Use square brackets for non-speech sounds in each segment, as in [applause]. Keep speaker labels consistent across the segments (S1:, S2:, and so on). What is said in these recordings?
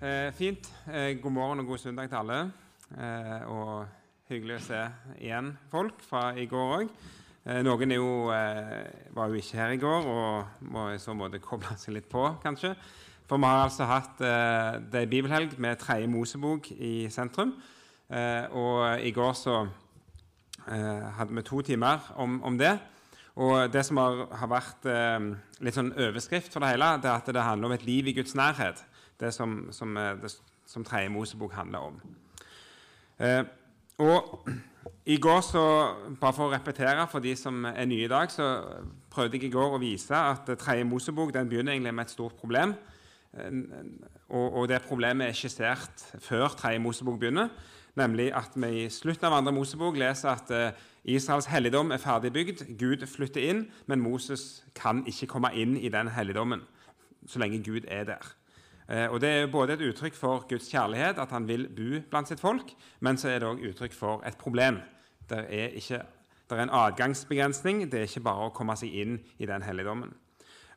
S1: Eh, fint. Eh, god morgen og god søndag til alle. Eh, og hyggelig å se igjen folk fra i går òg. Eh, noen jo, eh, var jo ikke her i går og må i så måte koble [laughs] seg litt på, kanskje. For vi har altså hatt eh, det er bibelhelg med tredje Mosebok i sentrum. Eh, og i går så hadde vi to timer om, om det. Og det som har, har vært litt sånn overskrift for det hele, det er at det handler om et liv i Guds nærhet. Det som, som, som tredje Mosebok handler om. Eh, og i går, så, bare for å repetere for de som er nye i dag, så prøvde jeg i går å vise at tredje Mosebok den begynner egentlig med et stort problem. Eh, og, og det problemet er skissert før tredje Mosebok begynner. Nemlig at vi i slutten av andre Mosebok leser at eh, Israels helligdom er ferdigbygd. Gud flytter inn, men Moses kan ikke komme inn i den helligdommen så lenge Gud er der. Eh, og Det er både et uttrykk for Guds kjærlighet, at han vil bo blant sitt folk, men så er det òg uttrykk for et problem. Det er, ikke, det er en adgangsbegrensning. Det er ikke bare å komme seg inn i den helligdommen.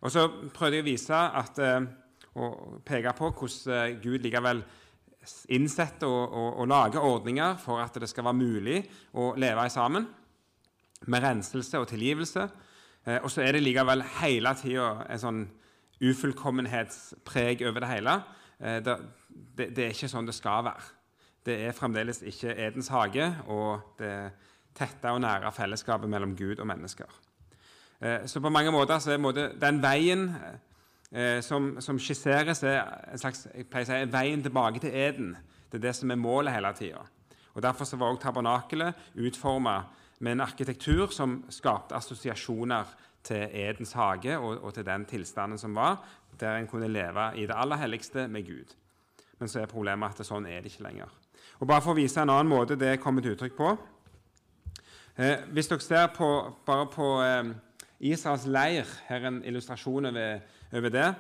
S1: Og Så prøvde jeg å vise at, og peke på hvordan Gud likevel innsetter og, og, og, lager ordninger for at det skal være mulig å leve sammen med renselse og tilgivelse. Eh, og så er det likevel hele tida en sånn ufullkommenhetspreg over det hele. Eh, det, det, det, er ikke sånn det skal være. Det er fremdeles ikke Edens hage og det tette og nære fellesskapet mellom Gud og mennesker. Eh, så på mange måter så er den veien eh, som, som, skisseres, er en slags jeg pleier å si, veien tilbake til Eden. Det er det som er målet hele tida. Derfor så var også tabernakelet utforma med en arkitektur som skapte assosiasjoner til Edens hage og, og, til den tilstanden som var, der en kunne leve i det aller helligste med Gud. Men så er problemet at det, sånn er det ikke lenger. Og Bare for å vise en annen måte det kommer til uttrykk på eh, Hvis dere ser på, bare på eh, Israels leir Her er en illustrasjon over over det,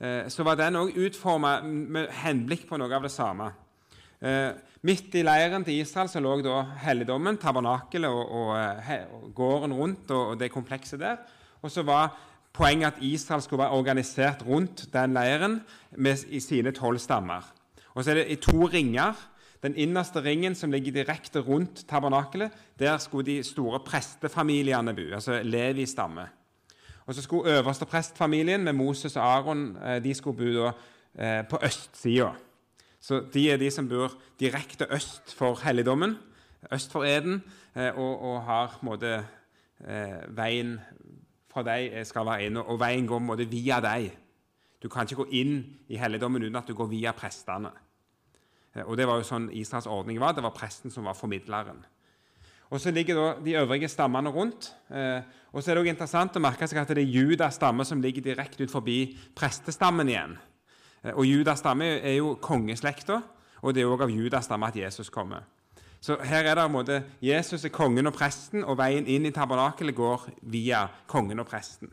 S1: eh, så var den òg utforma med henblikk på noe av det samme. Eh, midt i leiren til Israel så lå da helligdommen, tabernakelet og, og, eh, og, gården rundt og, og det komplekset der. Og så var poenget at Israel skulle være organisert rundt den leiren med, i sine tolv stammer. Og så er det i to ringer. Den innerste ringen, som ligger direkte rundt tabernakelet, der skulle de store prestefamiliene bo, altså Levi stamme. Og så skulle øverste prestfamilien med Moses og Aron eh, de skulle bo da, eh, på østsida. Så de er de som bor direkte øst for helligdommen, øst for eden, eh, og, og, har måte, veien fra deg skal være inn, og veien går måte, via deg. Du kan ikke gå inn i helligdommen uten at du går via prestene. Og Det var jo sånn Israels ordning var. Det var presten som var formidleren. Og Så ligger da de øvrige stammene rundt. Eh, og så er det også interessant å merke seg at det er Judas stamme som ligger direkte ut forbi prestestammen igjen. Eh, og Judas stamme er jo kongeslekta, og det er òg av Judas stamme at Jesus kommer. Så her er det en måte, Jesus er kongen og presten, og veien inn i tabernakelet går via kongen og presten.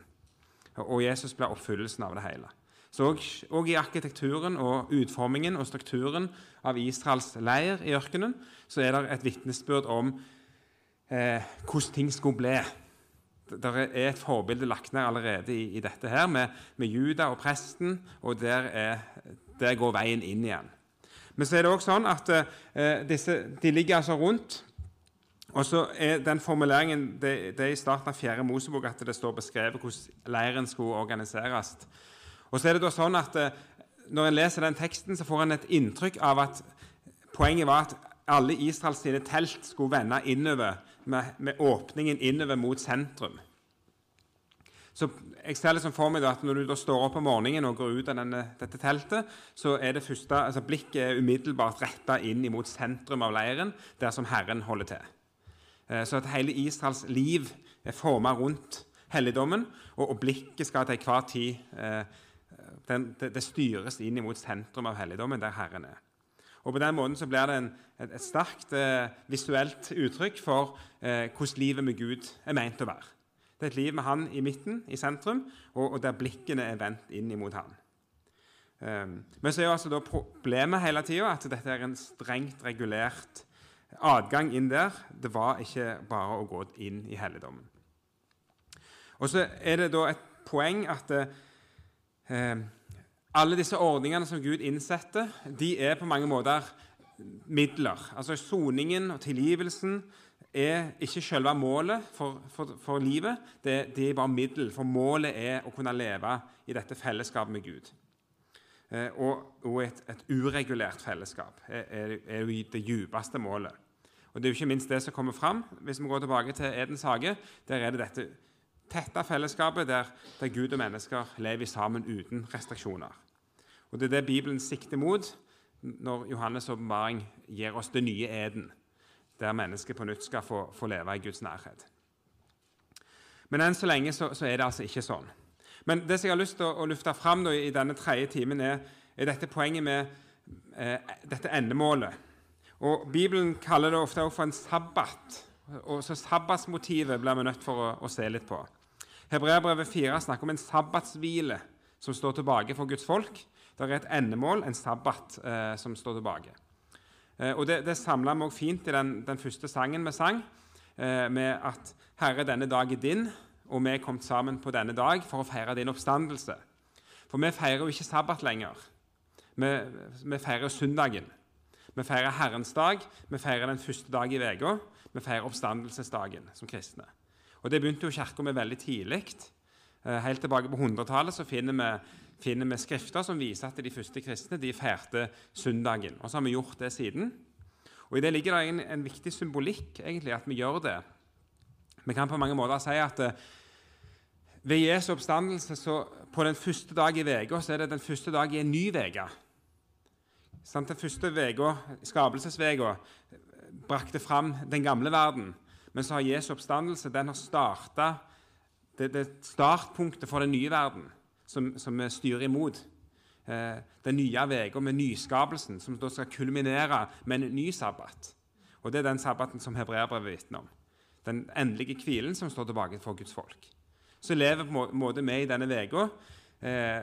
S1: Og Jesus blir oppfyllelsen av det hele. Så også, i arkitekturen og utformingen og strukturen av Israels leir i ørkenen så er det et vitnesbyrd om eh, hvordan ting skulle bli. Det er et forbilde lagt ned allerede i, i dette her, med, med, Juda og presten, og der, er, der, går veien inn igjen. Men så er det også sånn at eh, disse, de ligger altså rundt. Og så er den formuleringen det, det er i starten av 4. Mosebok at det står beskrevet hvordan leiren skulle organiseres. Og så er det da sånn at eh, Når en leser den teksten, så får en et inntrykk av at poenget var at alle Israels sine telt skulle vende innover med, med åpningen innover mot sentrum. Så jeg ser liksom for meg at Når du står opp om morgenen og går ut av denne, dette teltet, så er det første, altså blikket er umiddelbart retta inn mot sentrum av leiren, der som Herren holder til. Eh, så at hele Israels liv er forma rundt helligdommen, og, blikket skal til enhver tid eh, den, det, det, styres inn mot sentrum av helligdommen, der Herren er. Og På den måten så blir det en, et, et, sterkt eh, visuelt uttrykk for eh, hvordan livet med Gud er meint å være. Det er et liv med Han i midten, i sentrum, og, og der blikkene er vendt inn mot Han. Um, men så er jo altså da problemet hele tida at dette er en strengt regulert adgang inn der. Det var ikke bare å gå inn i helligdommen. Og så er det da et poeng at eh, alle disse ordningene som Gud innsetter, de er på mange måter midler. Altså Soningen og tilgivelsen er ikke selve målet for, for, for livet, det, det, er bare middel. For målet er å kunne leve i dette fellesskapet med Gud. Eh, og, og et, et, uregulert fellesskap er, er, jo det djupeste målet. Og Det er jo ikke minst det som kommer fram hvis vi går tilbake til Edens hage. Der er det dette tette fellesskapet der, der Gud og mennesker lever sammen uten restriksjoner. Og Det er det Bibelen sikter mot når Johannes' åpenbaring gir oss det nye Eden, der mennesket på nytt skal få, få leve i Guds nærhet. Men enn så lenge så, så, er det altså ikke sånn. Men det som jeg har lyst til å, å lufte fram i denne tredje timen, er, er, dette poenget med eh, dette endemålet. Og Bibelen kaller det ofte for en sabbat. Og så Sabbatsmotivet blir vi nødt for å, å se litt på. Hebreabrevet 4 snakker om en sabbatshvile som står tilbake for Guds folk. Det er et endemål, en sabbat, eh, som står tilbake. Eh, og Det, det samla vi også fint i den, den, første sangen vi sang, eh, med at 'Herre, denne dag er din', og vi er kommet sammen på denne dag for å feire din oppstandelse. For vi feirer jo ikke sabbat lenger. Vi, vi feirer søndagen. Vi feirer Herrens dag, vi feirer den første dag i uka. Vi feirer oppstandelsesdagen som kristne. Og Det begynte jo Kirka med veldig tidlig. Eh, helt tilbake på 100-tallet finner vi finner vi skrifter som viser at de første kristne de feirte søndagen. Og så har vi gjort det siden. Og I det ligger det en, en viktig symbolikk egentlig, at vi gjør det. Vi kan på mange måter si at uh, ved Jesu oppstandelse så på den første dag i uka er det den første dag i en ny uke. Den første vega, skapelsesveka, brakte fram den gamle verden. Men så har Jesu oppstandelse den har starta det, det startpunktet for den nye verden som, som vi styrer imot. Eh, den nye uka med nyskapelsen, som da skal kulminere med en ny sabbat. Og Det er den sabbaten som hebreerbrevet vitner om. Den endelige hvilen som står tilbake for Guds folk. Så lever på en vi i denne uka eh,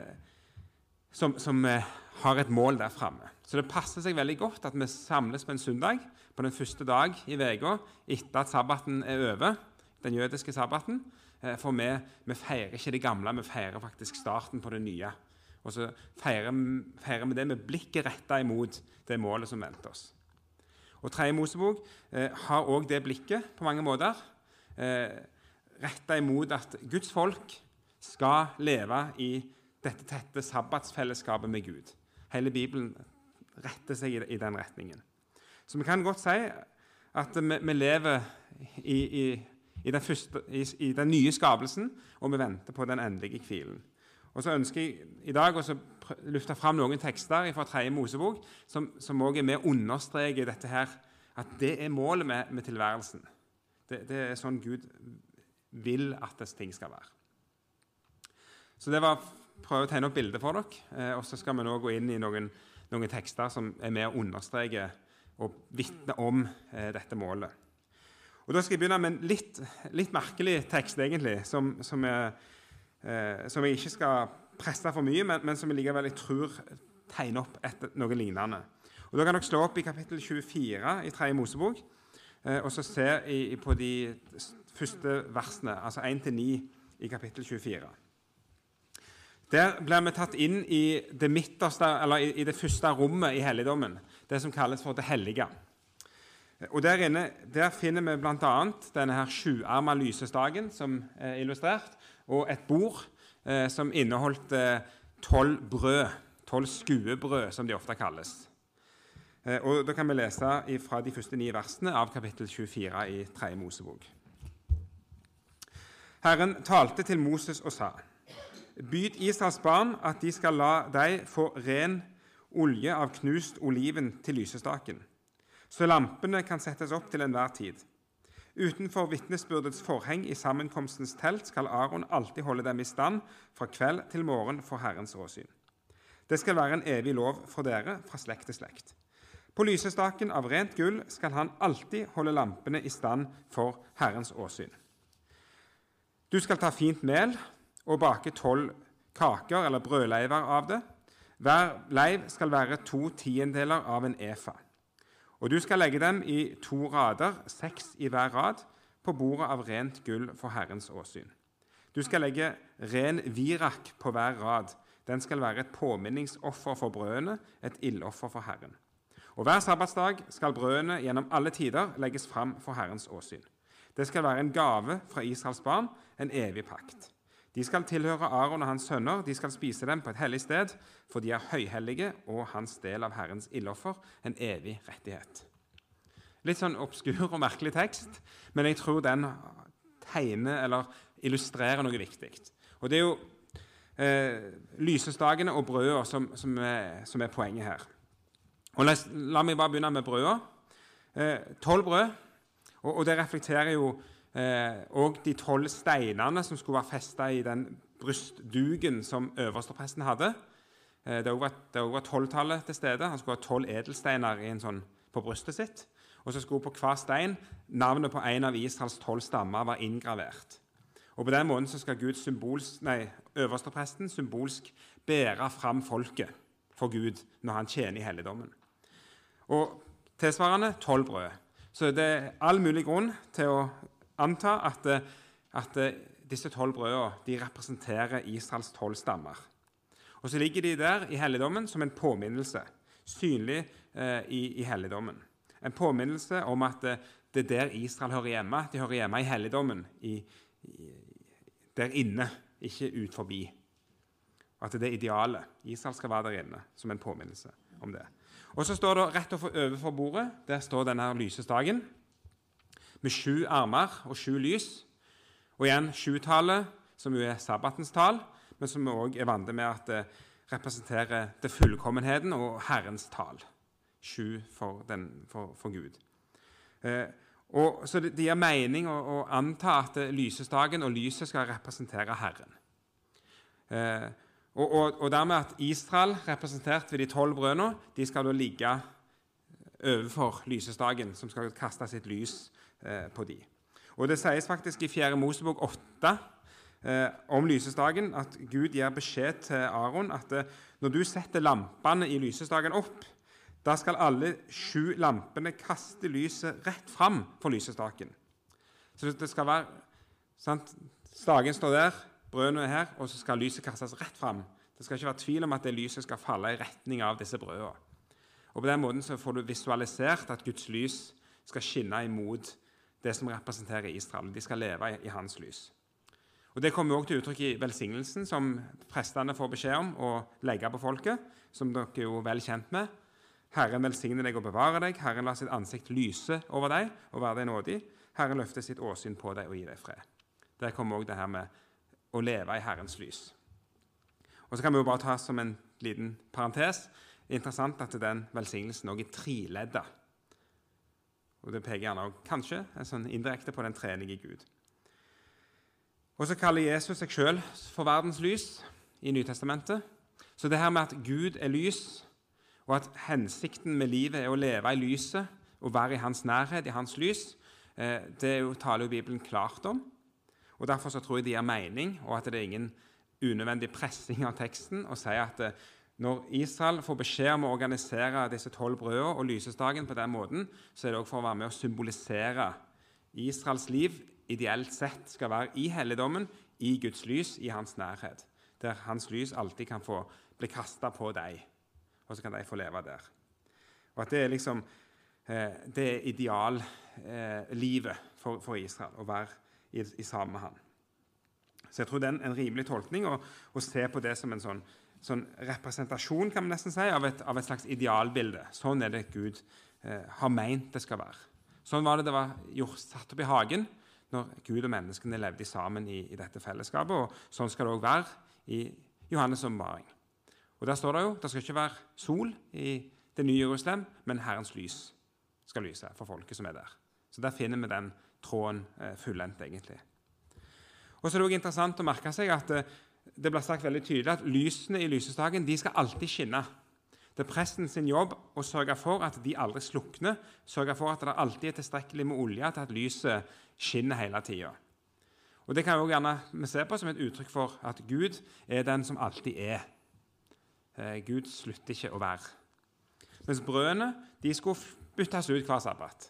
S1: som, som eh, har et mål der framme. Så det passer seg veldig godt at vi samles på en søndag, på den første dag i uka etter at sabbaten er over, den jødiske sabbaten, Eh, for vi, vi, feirer ikke det gamle, vi feirer faktisk starten på det nye. Og så feirer, vi det med blikket retta imot det målet som venter oss. Og Tredje Mosebok eh, har òg det blikket på mange måter. Eh, retta imot at Guds folk skal leve i dette tette sabbatsfellesskapet med Gud. Hele Bibelen retter seg i, i den retningen. Så vi kan godt si at vi, vi lever i, i i den, første, i, i den, nye skapelsen, og vi venter på den endelige hvilen. Og så ønsker jeg i dag å lufte fram noen tekster fra Tredje Mosebok som, som også er med og understreker dette her, at det er målet med, med tilværelsen. Det, det, er sånn Gud vil at disse ting skal være. Så det var prøve å tegne opp bildet for dere. Eh, og så skal vi nå gå inn i noen, noen tekster som er med og understreker og vitner om eh, dette målet. Og Da skal jeg begynne med en litt, litt merkelig tekst, egentlig, som, som, jeg, eh, som, jeg, ikke skal presse for mye, men, men som jeg likevel jeg tror tegner opp etter noe lignende. Og Da kan dere slå opp i kapittel 24 i 3. Mosebok eh, og så se i, på de første versene, altså 1-9 i kapittel 24. Der blir vi tatt inn i det midterste, i det første rommet i helligdommen, det som kalles for det hellige. Og Der inne der finner vi bl.a. denne her sjuarma lysestaken som er illustrert, og et bord eh, som inneholdt eh, tolv brød. Tolv skuebrød, som de ofte kalles. Eh, og Da kan vi lese fra de første ni versene av kapittel 24 i 3. Mosebok. Herren talte til Moses og sa.: Byd Israels barn at de skal la deg få ren olje av knust oliven til lysestaken så lampene kan settes opp til enhver tid. Utenfor vitnesbyrdets forheng i sammenkomstens telt skal Aron alltid holde dem i stand fra kveld til morgen for Herrens åsyn. Det skal være en evig lov for dere fra slekt til slekt. På lysestaken av rent gull skal han alltid holde lampene i stand for Herrens åsyn. Du skal ta fint mel og bake tolv kaker eller brødleiver av det. Hver leiv skal være to tiendeler av en efa. Og du skal legge dem i to rader, seks i hver rad, på bordet av rent gull for Herrens åsyn. Du skal legge ren virak på hver rad. Den skal være et påminningsoffer for brødene, et ildoffer for Herren. Og Hver sabbatsdag skal brødene gjennom alle tider legges fram for Herrens åsyn. Det skal være en gave fra Israels barn, en evig pakt. De skal tilhøre Aron og hans sønner, de skal spise dem på et hellig sted, for de er høyhellige og hans del av Herrens ildoffer, en evig rettighet. Litt sånn obskur og merkelig tekst, men jeg tror den tegner eller illustrerer noe viktig. Og Det er jo eh, lysestakene og brødene som, som, som, er poenget her. Og La, la meg bare begynne med brødene. Eh, tolv brød, og, og det reflekterer jo òg og de tolv steinene som skulle være festa i den brystduken som øverstepresten hadde. Eh, det var tolvtallet til stede. Han skulle ha tolv edelsteiner sånn, på brystet sitt. Og så skulle på hver stein navnet på en av Israels tolv stammer være inngravert. Og På den måten så skal Gud symbols, nei, øverstepresten symbolsk bære fram folket for Gud når han tjener i helligdommen. Og tilsvarende tolv brød. Så det er all mulig grunn til å anta at, at disse tolv brødene representerer Israels tolv stammer. Og Så ligger de der i helligdommen som en påminnelse, synlig eh, i, i, helligdommen. En påminnelse om at det, det er der Israel hører hjemme. De hører hjemme i helligdommen, i, i, der inne, ikke ut forbi. At det er idealet. Israel skal være der inne, som en påminnelse om det. Og så står det rett overfor bordet der står denne lysestaken med sju armer og sju lys. Og igjen sjutallet, som jo er sabbatens tall, men som vi òg er vant med at det representerer det fullkommenheten og Herrens tall. Sju for, den, for, for Gud. Eh, og, så det, det gir mening å, å, anta at lysestaken og lyset skal representere Herren. Eh, og, og, og, dermed at Israel, representert ved de tolv brødene, de skal da ligge overfor lysestaken, som skal kaste sitt lys Eh, på de. Og Det sies faktisk i 4. Mosebok 8 eh, om lysestaken at Gud gir beskjed til Aron at eh, når du setter lampene i lysestaken opp, da skal alle sju lampene kaste lyset rett fram for lysestaken. Så det skal være sant? Staken står der, brødene er her, og så skal lyset kastes rett fram. Det skal ikke være tvil om at det lyset skal falle i retning av disse brødene. Og På den måten så får du visualisert at Guds lys skal skinne imot det som representerer Israel. De skal leve i, hans lys. Og Det kommer også til uttrykk i velsignelsen som prestene får beskjed om å legge på folket, som dere er jo vel kjent med. Herren velsigne deg og bevare deg. Herren lar sitt ansikt lyse over deg og være deg nådig. Herren løfter sitt åsyn på deg og gir deg fred. Der kommer også det her med å leve i Herrens lys. Og så kan vi jo bare ta som en liten parentes interessant at den velsignelsen også er triledda. Og Det peker gjerne også, kanskje sånn indirekte på den trenige Gud. Og Så kaller Jesus seg sjøl for verdens lys i Nytestamentet. Så det her med at Gud er lys, og at hensikten med livet er å leve i lyset og være i hans nærhet, i hans lys, eh, det taler jo Bibelen klart om. Og Derfor så tror jeg det gir mening, og at det er ingen unødvendig pressing av teksten å si at eh, når Israel får beskjed om å organisere disse tolv brødene og lysestaken på den måten, så er det også for å være med å symbolisere Israels liv ideelt sett skal være i helligdommen, i Guds lys, i hans nærhet. Der hans lys alltid kan få bli kasta på deg, og så kan de få leve der. Og at Det er liksom eh, det er ideallivet eh, for, for, Israel, å være i, i sammen med han. Så jeg tror det er en rimelig tolkning å, å se på det som en sånn sånn representasjon kan man nesten si, av et, av et slags idealbilde. Sånn er det Gud eh, har meint det skal være. Sånn var det det var gjort, satt opp i hagen når Gud og menneskene levde sammen i, i dette fellesskapet. og Sånn skal det òg være i Johannes' omvaring. Og Der står det jo det skal ikke være sol i det nye Jerusalem, men Herrens lys skal lyse for folket som er der. Så Der finner vi den tråden eh, fullendt, egentlig. Og så er det også interessant å merke seg at eh, det blir sagt veldig tydelig at lysene i lysestaken de skal alltid skinne. Det er presten sin jobb å sørge for at de aldri slukner, sørge for at det alltid er tilstrekkelig med olje til at lyset skinner hele tida. Det kan vi gjerne se på som et uttrykk for at Gud er den som alltid er. Eh, Gud slutter ikke å være. Mens brødene de skulle byttes ut hver sabbat.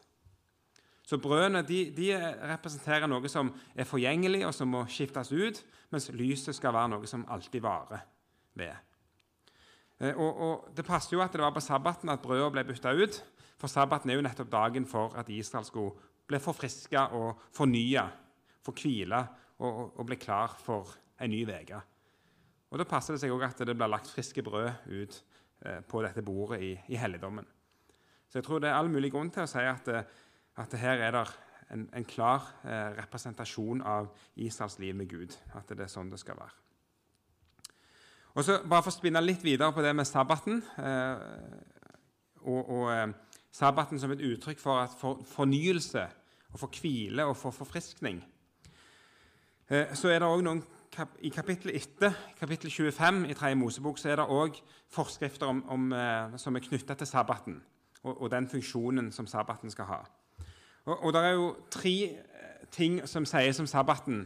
S1: Så brødene de, de, representerer noe som er forgjengelig, og som må skiftes ut, mens lyset skal være noe som alltid varer. ved. Eh, og, og, Det passer jo at det var på sabbaten at brødet ble bytta ut. For sabbaten er jo nettopp dagen for at Israel skulle bli forfriska og fornya, få hvile og, og, bli klar for en ny uke. Og Da passer det seg også at det blir lagt friske brød ut eh, på dette bordet i, i helligdommen. Så jeg tror det er all mulig grunn til å si at, eh, at her er det en, en klar eh, representasjon av Israels liv med Gud. At det er sånn det skal være. Og så Bare for å spinne litt videre på det med sabbaten eh, og, og eh, sabbaten som et uttrykk for, for fornyelse og for hvile og for forfriskning. Eh, så er det også noen I kapittel etter, kapittel 25 i 3. Mosebok, så er det òg forskrifter om, om, eh, som er knytta til sabbaten og, og, den funksjonen som sabbaten skal ha. Og, og det er jo tre eh, ting som sies om sabbaten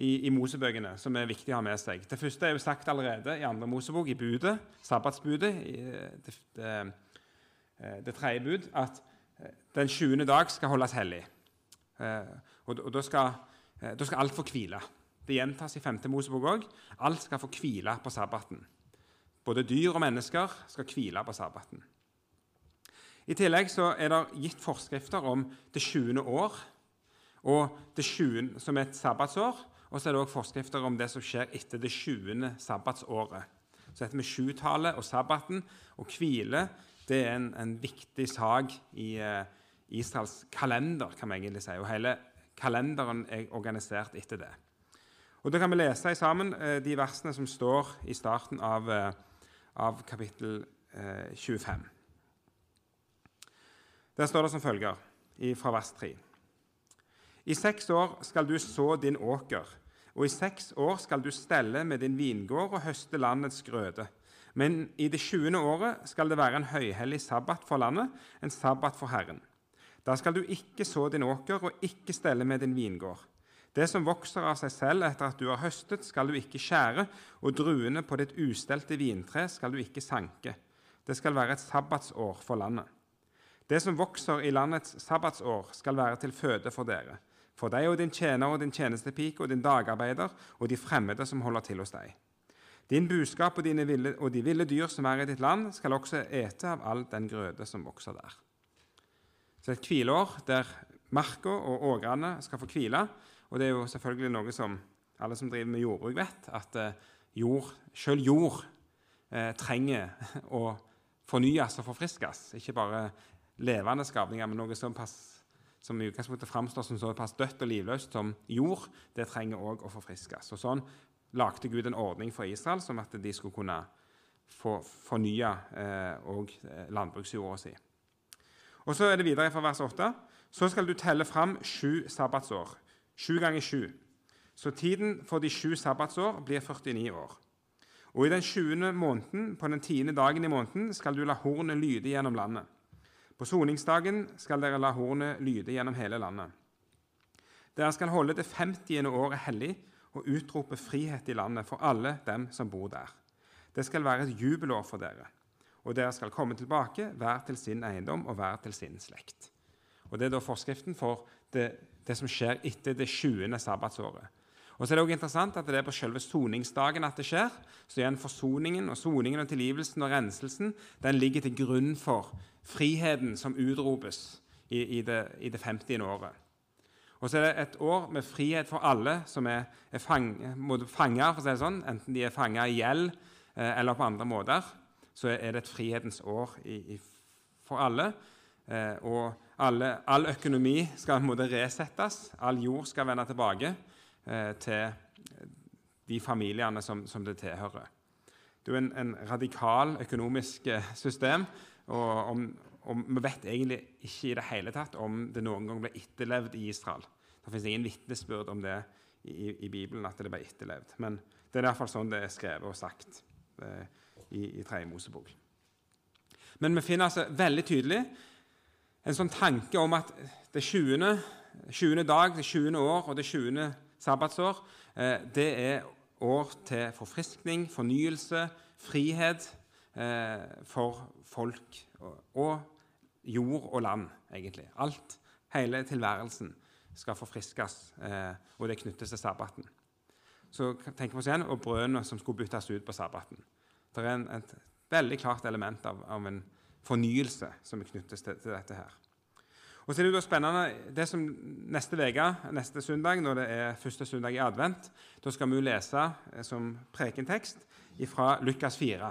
S1: i, i, Mosebøkene som er viktig å ha med seg. Det første er jo sagt allerede i andre Mosebok, i budet, sabbatsbudet, i det, det, eh, det tredje bud, at eh, den 20. dag skal holdes hellig. Eh, og, og da, skal, da skal alt få hvile. Det gjentas i 5. Mosebok òg. Alt skal få hvile på sabbaten. Både dyr og mennesker skal hvile på sabbaten. I tillegg er det gitt forskrifter om det 20. år, og det 20, som er et sabbatsår, og så er det også forskrifter om det som skjer etter det 20. sabbatsåret. Så dette med sjutallet og sabbaten og hvile det er en, en viktig sak i eh, Israels kalender, kan man egentlig si. Og hele kalenderen er organisert etter det. Og Da kan vi lese sammen eh, de versene som står i starten av, uh, av kapittel 25. Der står det som følger fra vers 3. I seks år skal du så din åker, og i seks år skal du stelle med din vingård og høste landets grøde. Men i det tjuende året skal det være en høyhellig sabbat for landet, en sabbat for Herren. Da skal du ikke så din åker og ikke stelle med din vingård. Det som vokser av seg selv etter at du har høstet, skal du ikke skjære, og druene på ditt ustelte vintre skal du ikke sanke. Det skal være et sabbatsår for landet. Det som vokser i landets sabbatsår, skal være til føde for dere for deg og din tjener og din tjenestepike og din dagarbeider og de fremmede som holder til hos deg. Din buskap og, ville, og de ville dyr som er i ditt land, skal også ete av all den grøde som vokser der. Så et hvileår der marka og ågrene skal få hvile. Og det er jo selvfølgelig noe som alle som driver med jordbruk, vet, at eh, jord, selv jord eh, trenger å fornyes og forfriskes. Ikke bare levende skapninger, men noe såpass som i utgangspunktet framstår som såpass dødt og livløst som jord, det trenger òg å forfriskes. Og Sånn lagde Gud en ordning for Israel som at de skulle kunne få fornye òg eh, landbruksjorda si. Og Så er det videre fra vers 8. Så skal du telle fram sju sabbatsår. Sju ganger sju. Så tiden for de sju sabbatsår blir 49 år. Og i den 20. måneden, på den tiende dagen i måneden, skal du la hornet lyde gjennom landet. På soningsdagen skal dere la hornet lyde gjennom hele landet. Dere skal holde det 50. året hellig og utrope frihet i landet for alle dem som bor der. Det skal være et jubelår for dere, og dere skal komme tilbake, hver til sin eiendom og hver til sin slekt. Og Det er da forskriften for det, det som skjer etter det 20. sabbatsåret. Og så er det også interessant at det er på selve soningsdagen at det skjer. Så igjen forsoningen og soningen og tilgivelsen og renselsen den ligger til grunn for friheten som utropes i, i, det, i det 50. året. Og så er det et år med frihet for alle som er, er fang, fanger, for å si det sånn, enten de er fanga i gjeld eh, eller på andre måter. Så er det et frihetens år i, for alle. Eh, og alle, all økonomi skal på resettes. All jord skal vende tilbake til de familiene som, som det tilhører. Det er en, en radikal økonomisk eh, system og, om, og vi vet egentlig ikke i det hele tatt om det noen gang ble etterlevd i Israel. Det fins ingen vitnesbyrd om det i, i, Bibelen, at det ble etterlevd. Men det er i hvert fall sånn det er skrevet og sagt eh, i, i Tredje Mosebok. Men vi finner altså veldig tydelig en sånn tanke om at det 20. 20. dag, det 20. år og det 20. sabbatsår eh, det er år til forfriskning, fornyelse, frihet eh, for folk og jord og land, egentlig. Alt, hele tilværelsen, skal forfriskes, eh, og det knyttes til sabbaten. Så tenk vi oss igjen, og brødene som skulle byttes ut på sabbaten. Det er en, et veldig klart element av, av, en fornyelse som knyttes til, til, dette her. Og så er Det jo spennende, det som neste vega, neste søndag, når det er første søndag i advent, da skal vi jo lese eh, som prekentekst fra Lukas 4.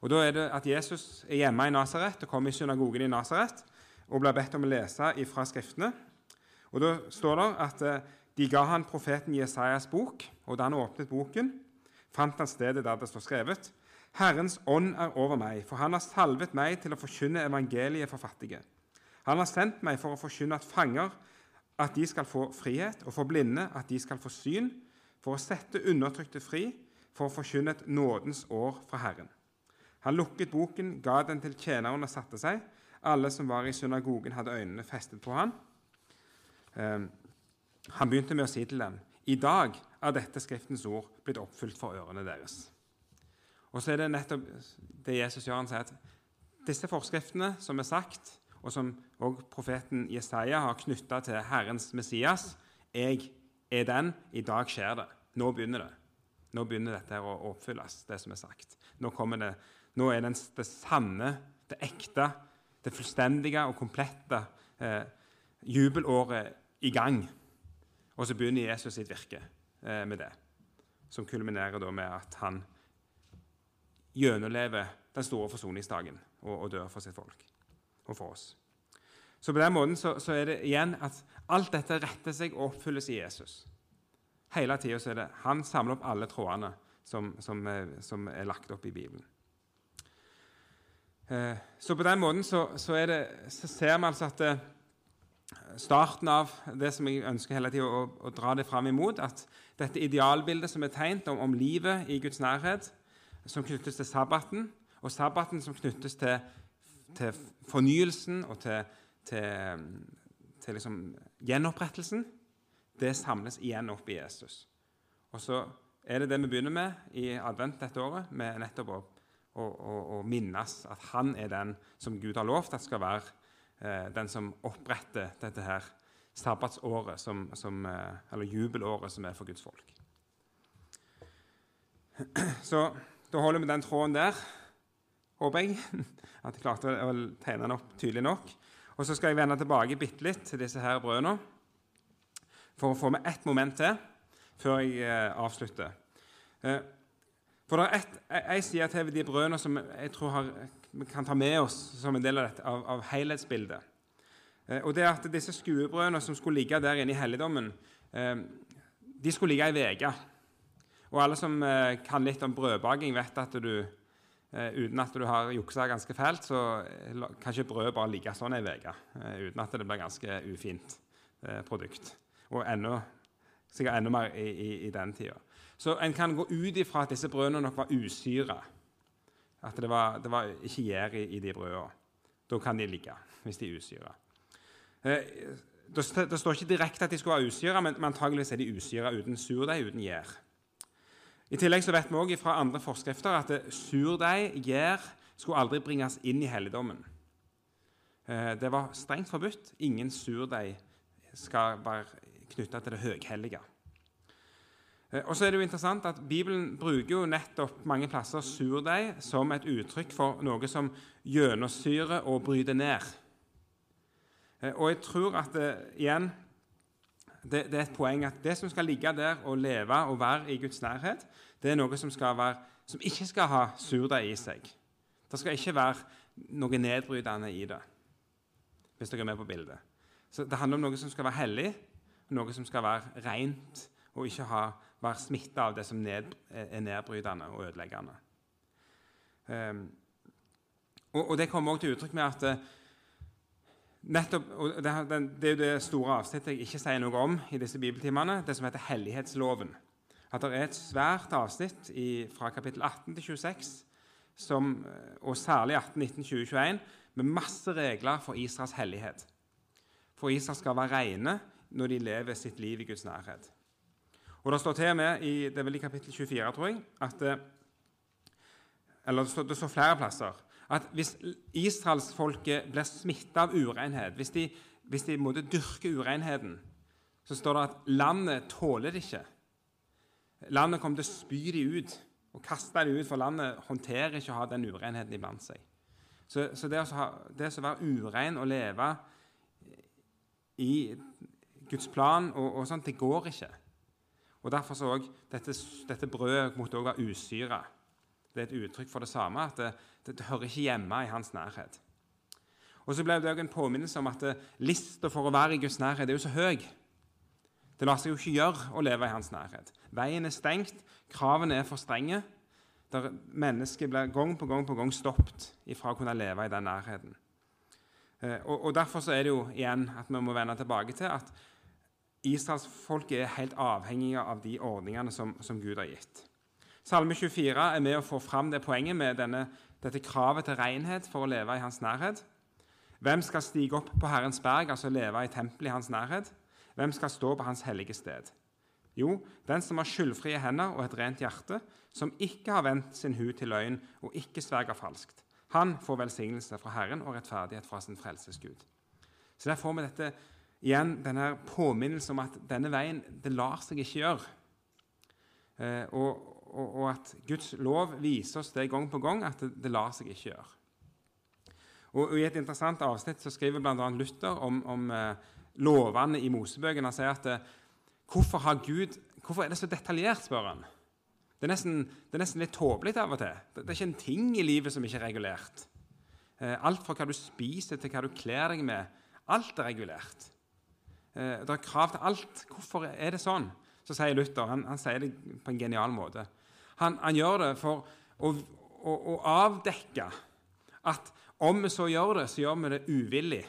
S1: Og Da er det at Jesus er hjemme i Nasaret og kommer i synagogen i Nasaret og blir bedt om å lese fra Skriftene. Og Da står det at eh, de ga han profeten Jesajas bok, og da han åpnet boken, fant han stedet der det står skrevet Herrens ånd er over meg, for han har salvet meg til å forkynne evangeliet for fattige. Han har sendt meg for å forkynne at fanger at de skal få frihet, og for blinde at de skal få syn, for å sette undertrykte fri, for å forkynne et nådens år fra Herren. Han lukket boken, ga den til tjeneren og satte seg. Alle som var i synagogen, hadde øynene festet på han. Um, han begynte med å si til dem, 'I dag er dette Skriftens ord blitt oppfylt for ørene deres.' Og så er det nettopp det Jesus gjør. Han sier at disse forskriftene som er sagt, og som også profeten Jesaja har knytta til Herrens Messias 'Jeg er den. I dag skjer det. Nå begynner det.' Nå begynner dette å oppfylles, det som er sagt. Nå det nå er det, det sanne, det ekte, det fullstendige og komplette eh, jubelåret i gang. Og så begynner Jesus sitt virke eh, med det, som kulminerer med at han gjennomlever den store forsoningsdagen og, og, dør for sitt folk og for oss. Så på den måten så, så er det igjen at alt dette retter seg og oppfylles i Jesus. Hele tida er det han samler opp alle trådene som, som, eh, som er lagt opp i Bibelen. Eh, så på den måten så, så, det, så ser vi altså at det, eh, starten av det som jeg ønsker hele tida å, å, dra det fram imot, at dette idealbildet som er tegnet om, om, livet i Guds nærhet, som knyttes til sabbaten, og sabbaten som knyttes til, til fornyelsen og til, til, til liksom gjenopprettelsen, det samles igjen opp i Jesus. Og så er det det vi begynner med i advent dette året, med nettopp å å, og, minnes at han er den som Gud har lovt at skal være eh, den som oppretter dette her sabbatsåret, som, som, eh, eller jubelåret, som er for Guds folk. [clears throat] Så da holder vi den tråden der, håper jeg. [laughs] At jeg klarte å tegne den opp tydelig nok. Og Så skal jeg vende tilbake bitte litt til disse her brødene for å få med ett moment til før jeg eh, avslutter. Eh, for det er ei side til de brødene som jeg tror har, vi kan ta med oss som en del av, dette, av, av helhetsbildet. Eh, og det er at Disse skuebrødene som skulle ligge der inne i helligdommen, de skulle ligge ei uke. Og alle som kan litt om brødbaking, vet at du uten at du har juksa ganske fælt, så kan ikke brød bare ligge sånn ei uke uten at det blir ganske ufint produkt. Og enda, sikkert enda mer i, i, i den tida. Så en kan gå ut ifra at disse brødene nok var usyra. At det var, det var ikke gjær i, i, de brødene. Da kan de ligge, hvis de er usyra. Eh, det, det, står ikke direkte at de skulle være usyra, men antageligvis er de usyra uten surdeig, uten gjær. I tillegg så vet vi også fra andre forskrifter at surdeig, gjær, skulle aldri bringes inn i helligdommen. Eh, det var strengt forbudt. Ingen surdeig skal være knytta til det høghellige. Eh, og så er det jo interessant at Bibelen bruker jo nettopp mange plasser surdeig som et uttrykk for noe som gjennomsyrer og bryter ned. Eh, og jeg tror at det, igjen det, det, er et poeng at det som skal ligge der og leve og være i Guds nærhet, det er noe som, være, som ikke skal ha surdeig i seg. Det skal ikke være noe nedbrytende i det, hvis dere er med på bildet. Så Det handler om noe som skal være hellig, noe som skal være rent og ikke ha være smitta av det som ned, er nedbrytende og ødeleggende. Um, og, og, Det kommer også til uttrykk med at uh, nettopp, og det, er jo det store avsnittet jeg ikke sier noe om i disse bibeltimene, det som heter hellighetsloven. At det er et svært avsnitt i, fra kapittel 18 til 26, som, eh, og særlig 18, 19, 20, 21, med masse regler for Israels hellighet. For Israel skal være rene når de lever sitt liv i Guds nærhet. Og Det står til og med i det er vel i kapittel 24 tror jeg, at eh, eller det står, det står flere plasser at hvis israelsfolket blir smitta av urenhet, hvis de, hvis de måtte dyrke urenheten, så står det at landet tåler det ikke. Landet kommer til å spy dem ut og kaste dem ut, for landet håndterer ikke å ha den urenheten iblant seg. Så, så det, å ha, det å være urein og leve i Guds plan og, og sånt, det går ikke. Og Derfor så også, dette, dette brødet måtte også være usyra. Det er et uttrykk for det samme, at det, det, hører ikke hjemme i hans nærhet. Og så ble det også en påminnelse om at lista for å være i Guds nærhet er jo så høy. Det lar seg jo ikke gjøre å leve i hans nærhet. Veien er stengt, kravene er for strenge. Der mennesket blir gang på gang på gang stoppet ifra å kunne leve i den nærheten. Eh, og, og Derfor er det jo igjen at vi må vende tilbake til at Israelsfolket er helt avhengige av de ordningene som, som, Gud har gitt. Salme 24 er med å få fram det poenget med denne, dette kravet til renhet for å leve i hans nærhet. Hvem skal stige opp på Herrens berg, altså leve i tempelet i hans nærhet? Hvem skal stå på hans hellige sted? Jo, den som har skyldfrie hender og et rent hjerte, som ikke har vendt sin hud til løgn og ikke sverger falskt. Han får velsignelse fra Herren og rettferdighet fra sin frelsesgud. Så Der får vi dette, igjen denne påminnelsen om at denne veien det lar seg ikke gjøre. Eh, og, og, og, at Guds lov viser oss det gang på gang at det, det lar seg ikke gjøre. Og, og I et interessant avsnitt så skriver bl.a. Luther om, om eh, lovene i Mosebøkene. Han sier at eh, hvorfor, Gud, hvorfor, er det så detaljert, spør han. Det er nesten, det er nesten litt tåpelig av og til. Det, det, er ikke en ting i livet som ikke er regulert. Eh, alt fra hva du spiser, til hva du kler deg med. Alt er regulert. Eh, det er krav til alt. Hvorfor er det sånn? Så sier Luther, han, han sier det på en genial måte. Han, han gjør det for å, å, å avdekke at om vi så gjør det, så gjør vi det uvillig.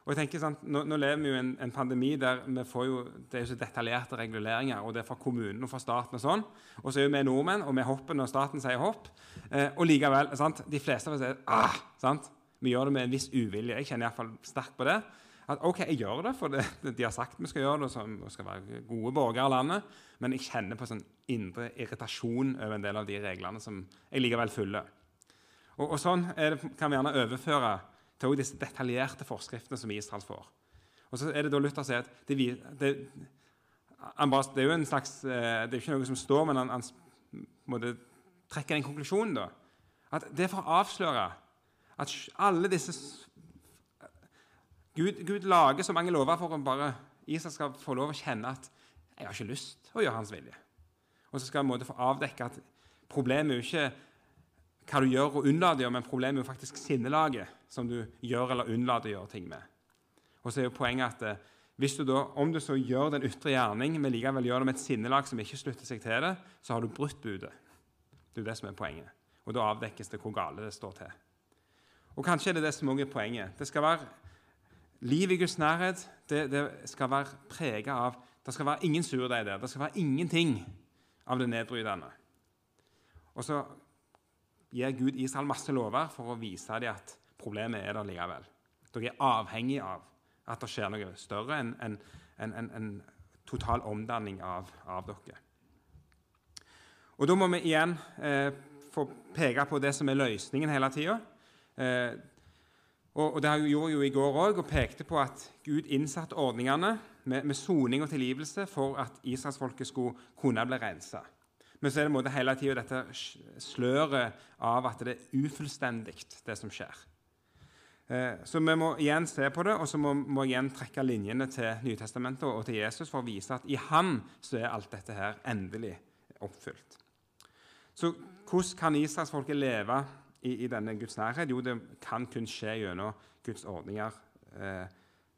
S1: Og jeg tenker sant, nå, nå, lever vi jo i en, en, pandemi der vi får jo, det er jo så detaljerte reguleringer. og det er fra kommunen og fra staten og sånn. Og så er jo vi nordmenn, og vi hopper når staten sier hopp. Eh, og likevel sant, De fleste av oss sier ah, sant, vi gjør det med en viss uvilje. Jeg kjenner iallfall sterkt på det. At ok, jeg gjør det, for det, de har sagt vi skal gjøre det, og vi skal være gode borgere av landet. Men jeg kjenner på sånn indre irritasjon over en del av de reglene som jeg likevel følger. Og, og sånn det, kan vi gjerne overføre til disse detaljerte forskriftene som Israel får. Og så er Det da Luther sier at det, det, det, er jo en slags, eh, det er ikke noe som står, men han, han måtte trekke den konklusjonen. da. At Det er for å avsløre at alle disse Gud, Gud lager så mange lover for at bare Israel skal få lov å kjenne at jeg har ikke lyst til å gjøre hans vilje. Og så skal han få avdekke at problemet er jo ikke hva du gjør og unnlater å gjøre, men problemet er jo faktisk sinnelaget som du gjør eller unnlater å gjøre ting med. Og så er jo poenget at eh, hvis du da, Om du så gjør den ytre gjerning, men likevel gjør det med et sinnelag som ikke slutter seg til det, så har du brutt budet. Det er det som er poenget. Og da avdekkes det hvor gale det står til. Og Kanskje er det det som også er poenget. Det skal være Liv i Guds nærhet det, det skal være prega av Det skal være ingen surdeig der. Det skal være ingenting av det nedbrytende. Og så gir Gud Israel masse lover for å vise dem at problemet er der likevel. Dere er avhengig av at det skjer noe større enn en, en, en, en, total omdanning av, av, dere. Og Da må vi igjen eh, få peke på det som er løsningen hele tida. Eh, og, og, Det gjorde jo i går òg, og pekte på at Gud innsatte ordningene med soning og tilgivelse for at israelsfolket skulle kunne bli rensa. Men så er det hele tida dette sløret av at det er ufullstendig, det som skjer. Eh, så vi må igjen se på det, og så må vi igjen trekke linjene til Nytestamentet og til Jesus for å vise at i ham så er alt dette her endelig oppfylt. Så hvordan kan israelsfolket leve i, i, denne Guds nærhet? Jo, det kan kun skje gjennom Guds ordninger eh,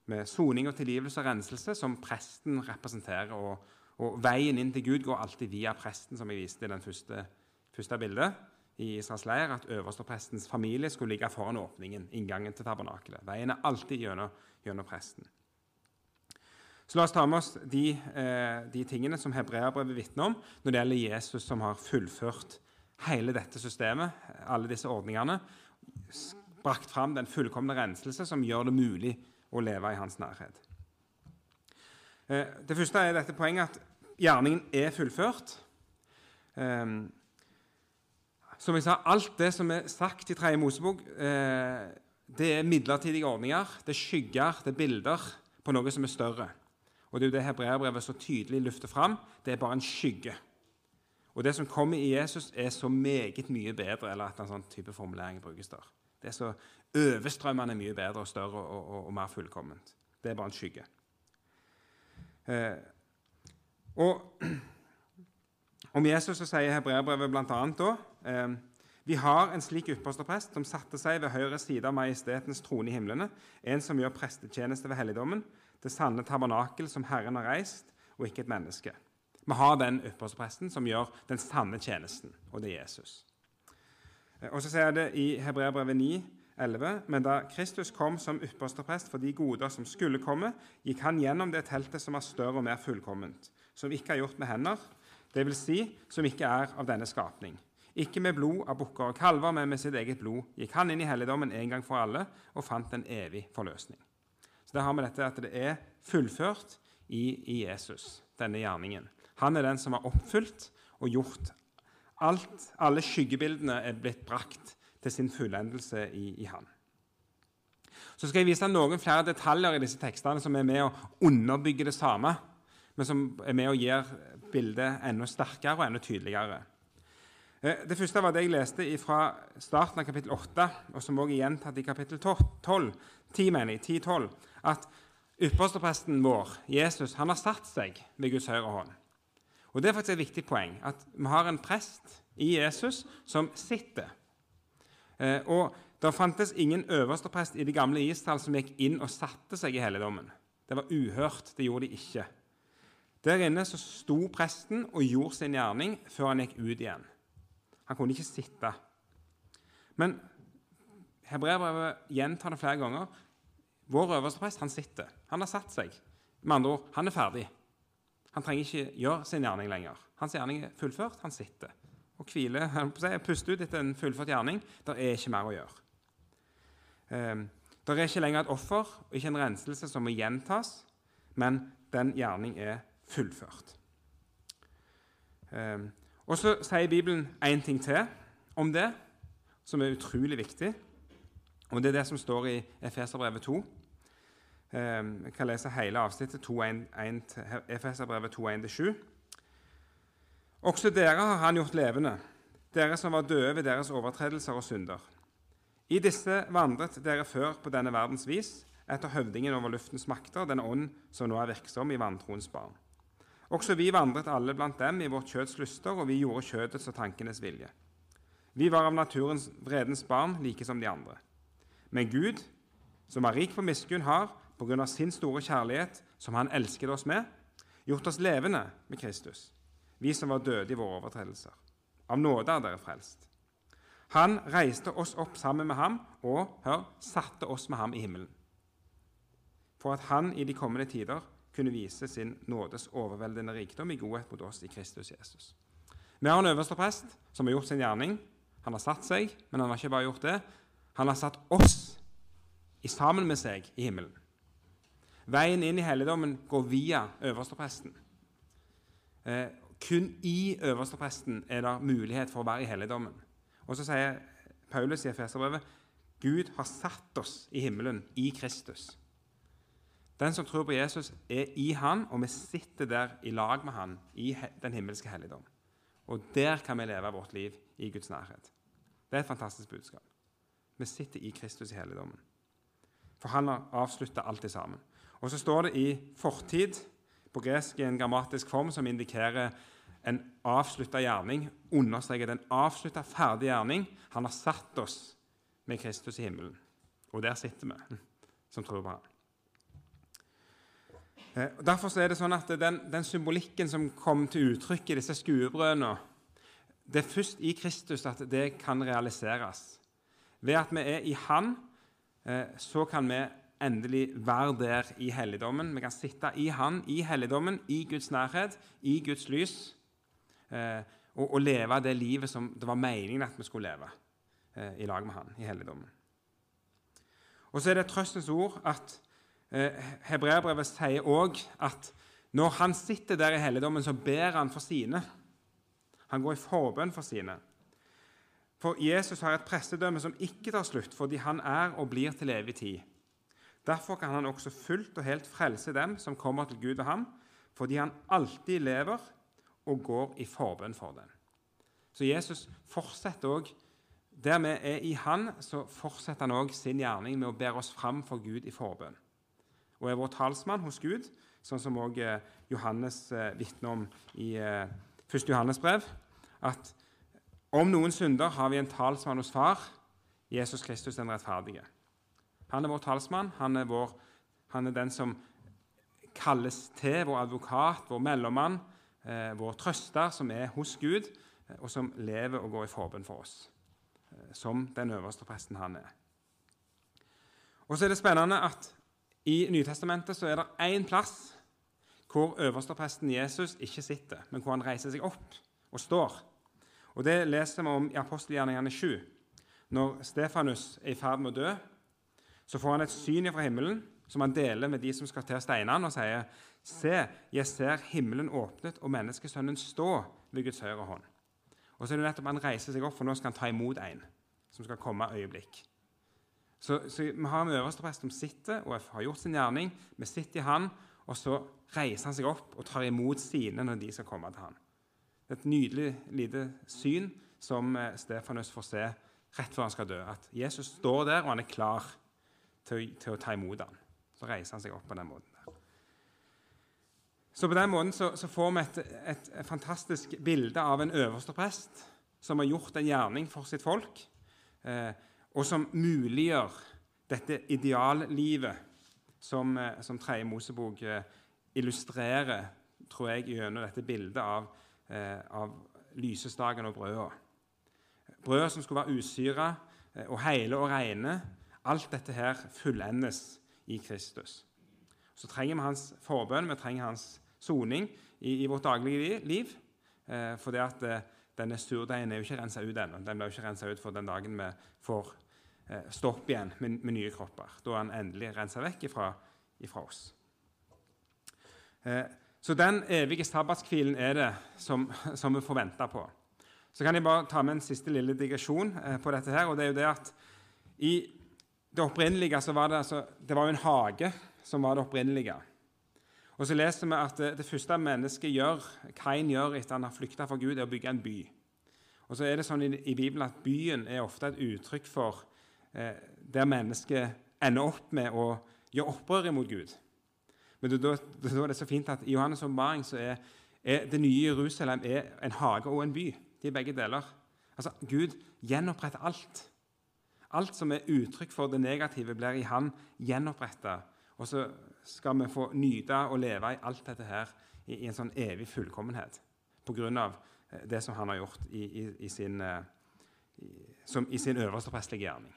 S1: med soning og tilgivelse og renselse, som presten representerer. og og Veien inn til Gud går alltid via presten, som jeg viste i den første, første bildet i Israels leir, at øversteprestens familie skulle ligge foran åpningen, inngangen til tabernakelet. Veien er alltid gjennom, gjennom presten. Så La oss ta med oss de, eh, de tingene som hebreerbrevet vitner om når det gjelder Jesus som har fullført hele dette systemet, alle disse ordningene, brakt fram den fullkomne renselse som gjør det mulig å leve i hans nærhet. Eh, det første er dette poenget at gjerningen er fullført. Eh, som jeg sa, Alt det som er sagt i Tredje Mosebok, eh, det er midlertidige ordninger. Det er skygger, det er bilder på noe som er større. Og Det er jo det hebreerbrevet så tydelig løfter fram. Det er bare en skygge. Og det som kommer i Jesus, er så meget mye bedre eller at en sånn type formulering brukes der. Det er så overstrømmende mye bedre og større og, og, og mer fullkomment. Det er bare en skygge. Eh, og [clears throat] om Jesus så sier hebreerbrevet bl.a. da eh, vi har en slik utposterprest som satte seg ved høyre side av majestetens trone i himlene, en som gjør prestetjeneste ved helligdommen, det sanne tabernakel som Herren har reist, og ikke et menneske. Vi har den ypperstepresten som gjør den sanne tjenesten, og det er Jesus. Eh, og så sier det i Hebreabrevet 9, 11, Men da Kristus kom som yppersteprest for de goder som skulle komme, gikk han gjennom det teltet som er større og mer fullkomment, som ikke er gjort med hender, dvs. Si, som ikke er av denne skapning. Ikke med blod av bukker og kalver, men med sitt eget blod gikk han inn i helligdommen en gang for alle og fant en evig forløsning. Så Der har vi dette at det er fullført i, i Jesus, denne gjerningen. Han er den som har oppfylt og gjort alt. Alle skyggebildene er blitt brakt til sin fullendelse i, i Han. Så skal jeg vise noen flere detaljer i disse tekstene som er med å underbygge det samme, men som er med å gjøre bildet enda sterkere og enda tydeligere. Eh, det første var det jeg leste fra starten av kapittel 8, og som også er gjentatt i kapittel 12, 10, mener jeg, 10-12, at ypperstepresten vår, Jesus, han har satt seg ved Guds høyre hånd. Og Det er faktisk et viktig poeng at vi har en prest i Jesus som sitter. Eh, og Det fantes ingen øversteprest i det gamle Israel som gikk inn og satte seg i helligdommen. Det var uhørt. Det gjorde de ikke. Der inne så sto presten og gjorde sin gjerning før han gikk ut igjen. Han kunne ikke sitte. Men hebreerbrevet gjentar det flere ganger. Vår øverste prest han sitter. Han har satt seg. Med andre ord, han er ferdig. Han trenger ikke gjøre sin gjerning lenger. Hans gjerning er fullført. Han sitter og hviler, puster ut etter en fullført gjerning. Det er ikke mer å gjøre. Um, det er ikke lenger et offer og ikke en renselse som må gjentas, men den gjerning er fullført. Um, og Så sier Bibelen én ting til om det, som er utrolig viktig. Og Det er det som står i Efeserbrevet 2. Ehm, jeg kan lese hele avsnittet Efeserbrevet 2.1-7. Også dere har han gjort levende, dere som var døde ved deres overtredelser og synder. I disse vandret dere før på denne verdens vis, etter høvdingen over luftens makter, den ånd som nå er virksom i vantroens barn. Også vi vandret alle blant dem i vårt kjøds lyster, og vi gjorde kjødets og tankenes vilje. Vi var av naturens vredens barn, like som de andre. Men Gud, som er rik på miskunn, har, pga. sin store kjærlighet, som han elsket oss med, gjort oss levende med Kristus, vi som var døde i våre overtredelser. Av nåde er dere frelst. Han reiste oss opp sammen med ham og hør, satte oss med ham i himmelen. For at han i de kommende tider kunne vise sin nådes overveldende rikdom i godhet mot oss i Kristus Jesus. Vi har en øverste prest som har gjort sin gjerning. Han har satt seg, men han har ikke bare gjort det. Han har satt oss sammen med seg i himmelen. Veien inn i helligdommen går via øverstepresten. Eh, kun i øverstepresten er det mulighet for å være i helligdommen. Og så sier Paulus i Efeserbrevet Gud har satt oss i himmelen i Kristus. Den som tror på Jesus, er i han, og vi sitter der i lag med han i den himmelske helligdom. Og der kan vi leve vårt liv i Guds nærhet. Det er et fantastisk budskap. Vi sitter i Kristus i helligdommen. For han har avslutta alt sammen. Og så står det i fortid på gresk i en grammatisk form som indikerer en avslutta gjerning. Understreker den avslutta, ferdig gjerning. Han har satt oss med Kristus i himmelen. Og der sitter vi som tror på ham. Eh, derfor er det sånn at den, den, symbolikken som kom til uttrykk i disse skuebrødene, det er først i Kristus at det kan realiseres. Ved at vi er i Han, eh, så kan vi endelig være der i helligdommen. Vi kan sitte i Han, i helligdommen, i Guds nærhet, i Guds lys, eh, og, og, leve det livet som det var meningen at vi skulle leve eh, i lag med Han i helligdommen. Og så er det trøstens ord at eh, Hebreabrevet sier òg at når han sitter der i helligdommen, så ber han for sine. Han går i forbønn for sine. For Jesus har et prestedømme som ikke tar slutt, fordi han er og blir til evig tid. Derfor kan han også fullt og helt frelse dem som kommer til Gud og ham, fordi han alltid lever og går i forbønn for dem. Så Jesus fortsetter òg Der vi er i Han, så fortsetter han òg sin gjerning med å bære oss fram for Gud i forbønn. Og er vår talsmann hos Gud, sånn som òg eh, Johannes eh, vitner om i eh, 1. Johannes brev, at om noen synder har vi en talsmann hos Far, Jesus Kristus den rettferdige. Han er vår talsmann. Han er, vår, han er den som kalles til, vår advokat, vår mellommann, eh, vår trøster, som er hos Gud, eh, og som lever og går i forbønn for oss. Eh, som den øverste presten han er. Og så er det spennende at i Nytestamentet så er det én plass hvor øverstepresten Jesus ikke sitter, men hvor han reiser seg opp og står. Og Det leser vi om i apostelgjerningene 7. Når Stefanus er i ferd med å dø, så får han et syn fra himmelen som han deler med de som skal til å steine han, og sier Se, jeg ser himmelen åpnet og menneskesønnen stå ved Guds høyre hånd. Og så er det nettopp Han reiser seg opp, for nå skal han ta imot en som skal komme øyeblikk. Så, så Vi har en øversteprest som sitter og har gjort sin gjerning. Vi sitter i han, og så reiser han seg opp og tar imot sine når de skal komme til han. Det er et nydelig lite syn som eh, Stefanus får se rett før han skal dø. At Jesus står der, og han er klar til, til å ta imot ham. Så reiser han seg opp på den måten. Så på den måten så, så får vi et, et, fantastisk bilde av en øverste prest som har gjort en gjerning for sitt folk, eh, og som muliggjør dette ideallivet som, eh, som Tredje Mosebok eh, illustrerer, tror jeg, gjennom dette bildet av, eh, av lysestaken og brøda. Brød som skulle være usyra eh, og hele og rene. Alt dette her fullendes i Kristus. Så trenger vi hans forbønn, vi trenger hans soning i, i, vårt daglige liv. Eh, fordi at eh, denne surdeigen er jo ikke rensa ut ennå. Den blir jo ikke rensa ut for den dagen vi får eh, stå igjen med, med, nye kropper. Da er han endelig rensa vekk ifra, ifra oss. Eh, så den evige sabbatskvilen er det som, [laughs] som, vi får vente på. Så kan jeg bare ta med en siste lille digresjon eh, på dette. her, og det er jo det at i det opprinnelige så var det, altså, det var jo en hage som var det opprinnelige. Og så leser vi at det, det første mennesket gjør, Kain gjør etter han har flykta fra Gud, er å bygge en by. Og så er det sånn i, i Bibelen at Byen er ofte et uttrykk for eh, der mennesket ender opp med å gjøre opprør mot Gud. Men da, er det så fint at i Johannes' åpenbaring er, er, det nye Jerusalem er en hage og en by. De er begge deler. Altså, Gud gjenoppretter alt. Alt som er uttrykk for det negative, blir i Han gjenoppretta. Og så skal vi få nyte og leve i alt dette her i, en sånn evig fullkommenhet pga. Eh, det som han har gjort i, i, i sin, eh, som, i sin øverste prestelige gjerning.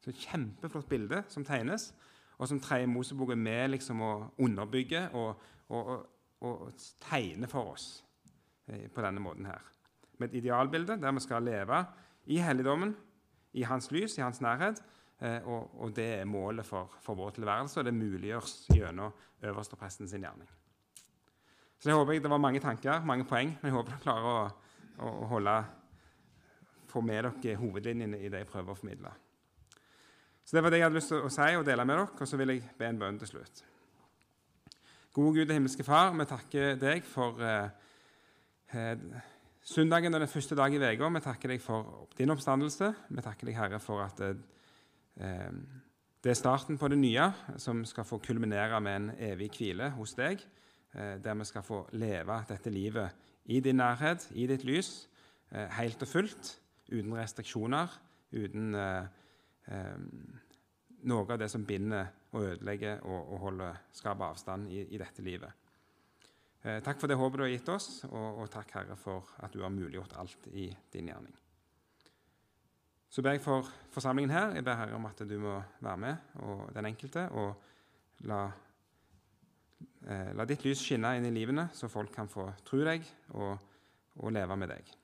S1: Så et Kjempeflott bilde som tegnes, og som Tredje Mosebok er med liksom å underbygge og, og, og, og tegne for oss eh, på denne måten her. Med et idealbilde der vi skal leve i helligdommen i hans lys, i hans nærhet. Eh, og, og, det er målet for, for, vår tilværelse, og det muliggjøres gjennom øverstepresten sin gjerning. Så jeg håper jeg, Det var mange tanker, mange poeng, men jeg håper dere klarer å, å, holde, få med dere hovedlinjene i det jeg prøver å formidle. Så Det var det jeg hadde lyst til å si og dele med dere, og så vil jeg be en bønn til slutt. Gode Gud og himmelske Far, vi takker deg for eh, eh Søndagen er den første dag i uka. Vi takker deg for din oppstandelse. Vi takker deg, Herre, for at det, eh, det er starten på det nye, som skal få kulminere med en evig hvile hos deg, eh, der vi skal få leve dette livet i din nærhet, i ditt lys, eh, helt og fullt, uten restriksjoner, uten eh, eh, noe av det som binder og ødelegger og, og holder, skaper avstand i, i dette livet. Eh, takk for det håpet du har gitt oss, og, og, takk, Herre, for at du har muliggjort alt i din gjerning. Så ber jeg for forsamlingen her. Jeg ber Herre om at du må være med, og den enkelte, og la, eh, la ditt lys skinne inn i livene, så folk kan få tro deg og, og leve med deg.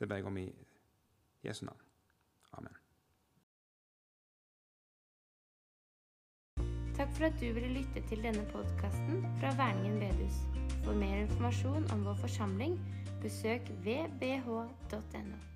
S1: Det ber jeg om i Jesu navn.
S2: Takk for at du ville lytte til denne podkasten fra Verningen bedehus. For mer informasjon om vår forsamling, besøk vbh.no.